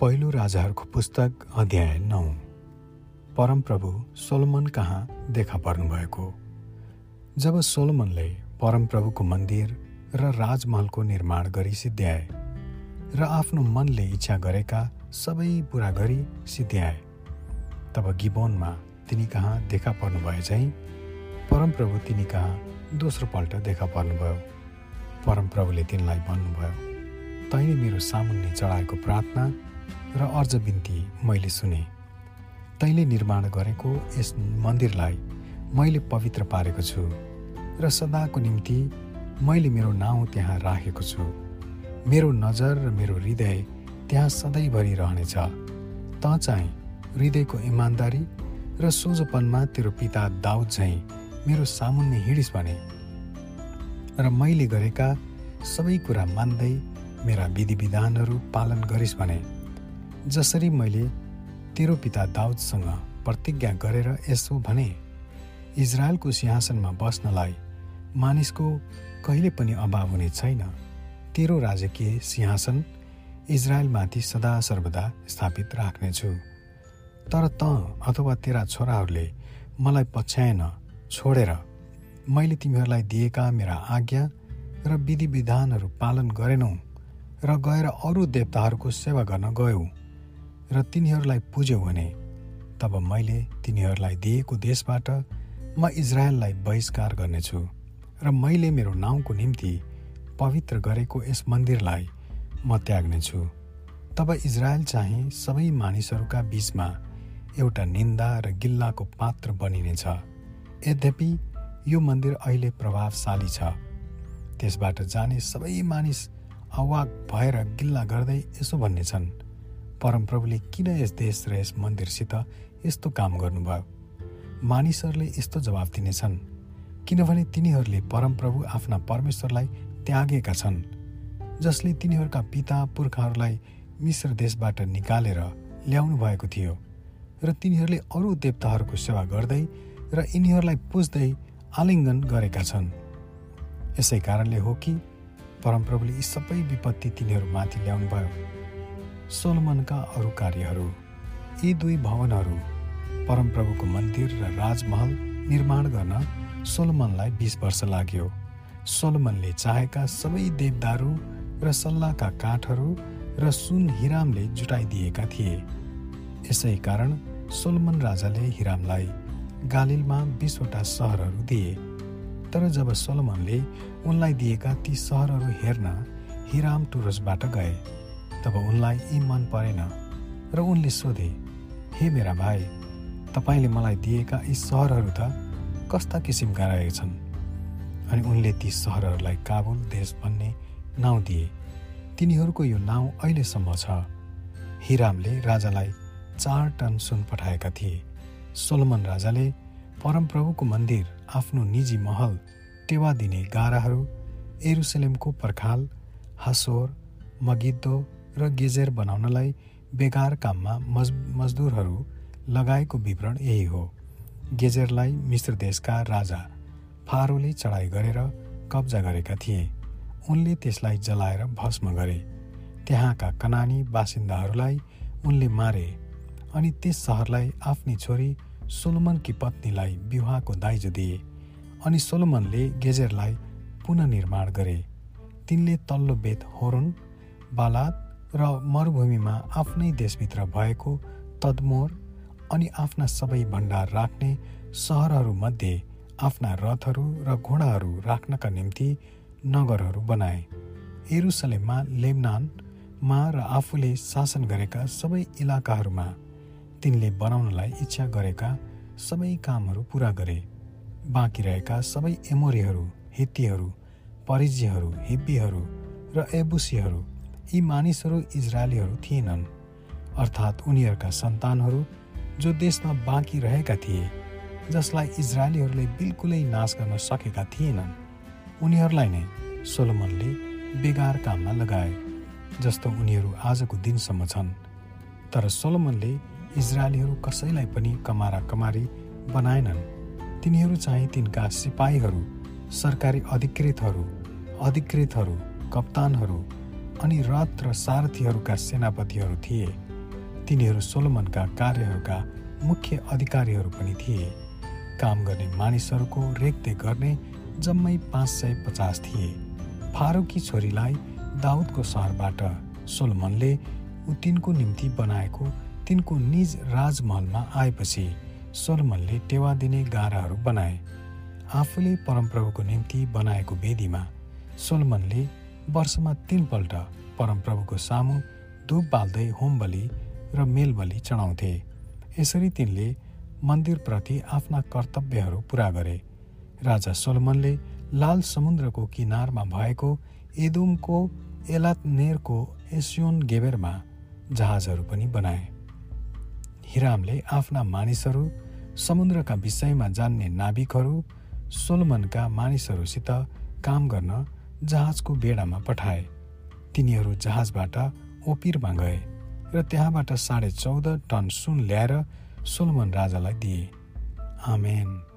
पहिलो राजाहरूको पुस्तक अध्याय नौ। परमप्रभु सोलोमन कहाँ देखा पर्नुभएको? जब सोलोमनले परमप्रभुको मन्दिर र राजमहलको निर्माण गरी सिद्ध्याए र आफ्नो मनले इच्छा गरेका सबै पुरा गरी सिद्ध्याए तब गिबोनमा तिनी कहाँ देखा पर्नुभए चाहिँ परमप्रभु तिनी कहाँ दोस्रो पल्ट देखा पर्नुभयो। परमप्रभुले तिनलाई भन्नुभयो तैँले मेरो सामुन्ने चढाएको प्रार्थना र अर्ज बिन्ती मैले सुने। तैँले निर्माण गरेको यस मन्दिरलाई मैले पवित्र पारेको छु र सदाको निम्ति मैले मेरो नाउँ त्यहाँ राखेको छु। मेरो नजर र मेरो हृदय त्यहाँ सधैँभरि रहनेछ। त चाहिँ हृदयको इमान्दारी र सोझोपनमा तेरो पिता दाउद झैँ मेरो सामुन्ने हिँडिस् भने। र मैले गरेका सबै कुरा मान्दै मेरा विधि विधानहरू पालन गरिस् भने। जसरी मैले तेरो पिता दाउदसँग प्रतिज्ञा गरेर यसो भने इजरायलको सिंहासनमा बस्नलाई मानिसको कहिले पनि अभाव हुने छैन। तेरो राजकीय सिंहासन इजरायलमाथि सदा सर्वदा स्थापित राख्नेछु। तर त अथवा तेरा छोराहरूले मलाई पछ्याएन छोडेर मैले तिमीहरूलाई दिएका मेरा आज्ञा र विधि विधानहरू पालन गरेनौ र गएर अरू देवताहरूको सेवा गर्न गयौ। र तिनीहरूलाई पुज्यौ भने तब मैले तिनीहरूलाई दिएको देशबाट म इजरायललाई बहिष्कार गर्नेछु र मैले मेरो नाउँको निम्ति पवित्र गरेको यस मन्दिरलाई म त्याग्नेछु। तब इजरायल चाहिँ सबै मानिसहरूका बीचमा एउटा निन्दा र गिल्लाको पात्र बनिनेछ। यद्यपि यो मन्दिर अहिले प्रभावशाली छ। त्यसबाट जाने सबै मानिस अवाक भएर गिल्ला गर्दै यसो भन्नेछन्। परमप्रभुले किन यस देश र यस मन्दिरसित यस्तो काम गर्नुभयो? मानिसहरूले यस्तो जवाब दिनेछन् किनभने तिनीहरूले परमप्रभु आफ्ना परमेश्वरलाई त्यागेका छन् जसले तिनीहरूका पिता पुर्खाहरूलाई मिश्र देशबाट निकालेर ल्याउनु भएको थियो र तिनीहरूले अरू देवताहरूको सेवा गर्दै र यिनीहरूलाई पुज्दै आलिङ्गन गरेका छन्। यसै कारणले हो कि परमप्रभुले यी सबै विपत्ति तिनीहरूमाथि ल्याउनुभयो। सोलमनका अरू कार्यहरू यी दुई भवनहरू परमप्रभुको मन्दिर र राजमहल निर्माण गर्न सोलमनलाई बिस वर्ष लाग्यो। सोलमनले चाहेका सबै देवदारू र सल्लाहका काठहरू र सुन हिरामले जुटाइदिएका थिए। यसै कारण सोलमन राजाले हिरामलाई गालिलमा बिसवटा सहरहरू दिए। तर जब सोलोमनले उनलाई दिएका ती सहरहरू हेर्न हिराम टुरसबाट गए तब उनलाई यी मन परेन र उनले सोधे हे मेरा भाइ तपाईँले मलाई दिएका यी सहरहरू त कस्ता किसिमका रहेछन्? अनि उनले ती सहरहरूलाई काबुल देश भन्ने नाउँ दिए। तिनीहरूको यो नाउँ अहिलेसम्म छ। हिरामले राजालाई चार टन सुन पठाएका थिए। सोलोमन राजाले परमप्रभुको मन्दिर आफ्नो निजी महल टेवा दिने गाराहरू एरुसलेमको पर्खाल हासोर मगिद्दो र गेजेर बनाउनलाई बेगार काममा मज मजदुरहरू लगाएको विवरण यही हो। गेजेरलाई मिश्र देशका राजा फारोले चढाइ गरेर कब्जा गरेका थिए। उनले त्यसलाई जलाएर भस्म गरे। त्यहाँका कनानी बासिन्दाहरूलाई उनले मारे अनि त्यस सहरलाई आफ्नी छोरी सोलोमनकी पत्नीलाई विवाहको दाइजो दिए अनि सोलोमनले गेजेरलाई पुननिर्माण गरे। तिनले तल्लो बेत होरुन बालाद र मरुभूमिमा आफ्नै देशभित्र भएको तदमोर अनि आफ्ना सबै भण्डार राख्ने सहरहरूमध्ये आफ्ना रथहरू र घोडाहरू राख्नका निम्ति नगरहरू बनाए। एरुसलेममा लेबनानमा र आफूले शासन गरेका सबै इलाकाहरूमा तिनले बनाउनलाई इच्छा गरेका सबै कामहरू पुरा गरे। बाँकी रहेका सबै एमोरीहरू हित्तीहरू परिजीहरू हिब्बीहरू र एबुसीहरू यी मानिसहरू इजरायलीहरू थिएनन्। अर्थात् उनीहरूका सन्तानहरू जो देशमा बाँकी रहेका थिए जसलाई इजरायलीहरूले बिल्कुलै नाश गर्न सकेका थिएनन्। उनीहरूलाई नै सोलोमनले बेगार काममा लगाए जस्तो उनीहरू आजको दिनसम्म छन्। तर सोलोमनले इजरायलीहरू कसैलाई पनि कमारा कमारी बनाएनन्। तिनीहरू चाहिँ तिनका सिपाहीहरू सरकारी अधिकृतहरू अधिकृतहरू कप्तानहरू अनि रथ र सारथीहरूका सेनापतिहरू थिए। तिनीहरू सोलोमनका कार्यहरूका मुख्य अधिकारीहरू पनि थिए। काम गर्ने मानिसहरूको रेखदेख गर्ने जम्मै पाँच सय पचास थिए। फारूकी छोरीलाई दाउदको सहरबाट सोलमनले तिनको निम्ति बनाएको तिनको निज राजमहलमा आएपछि सोलमनले टेवा दिने गाराहरू बनाए। आफूले परमप्रभुको निम्ति बनाएको वेदीमा सोलमनले वर्षमा तीनपल्ट परमप्रभुको सामु धुप बाल्दै होम बलि र मेलबलि चढाउँथे। यसरी तिनले मन्दिरप्रति आफ्ना कर्तव्यहरू पुरा गरे। राजा सोलमनले लाल समुद्रको किनारमा भएको एदुमको एलातनेरको एसियोन गेबेरमा जहाजहरू पनि बनाए। हिरामले आफ्ना मानिसहरू समुद्रका विषयमा जान्ने नाविकहरू सोलमनका मानिसहरूसित काम गर्न जहाजको बेडामा पठाए। तिनीहरू जहाजबाट ओपिरमा गए र त्यहाँबाट साढे चौध टन सुन ल्याएर सोलमन राजालाई दिए। आमेन।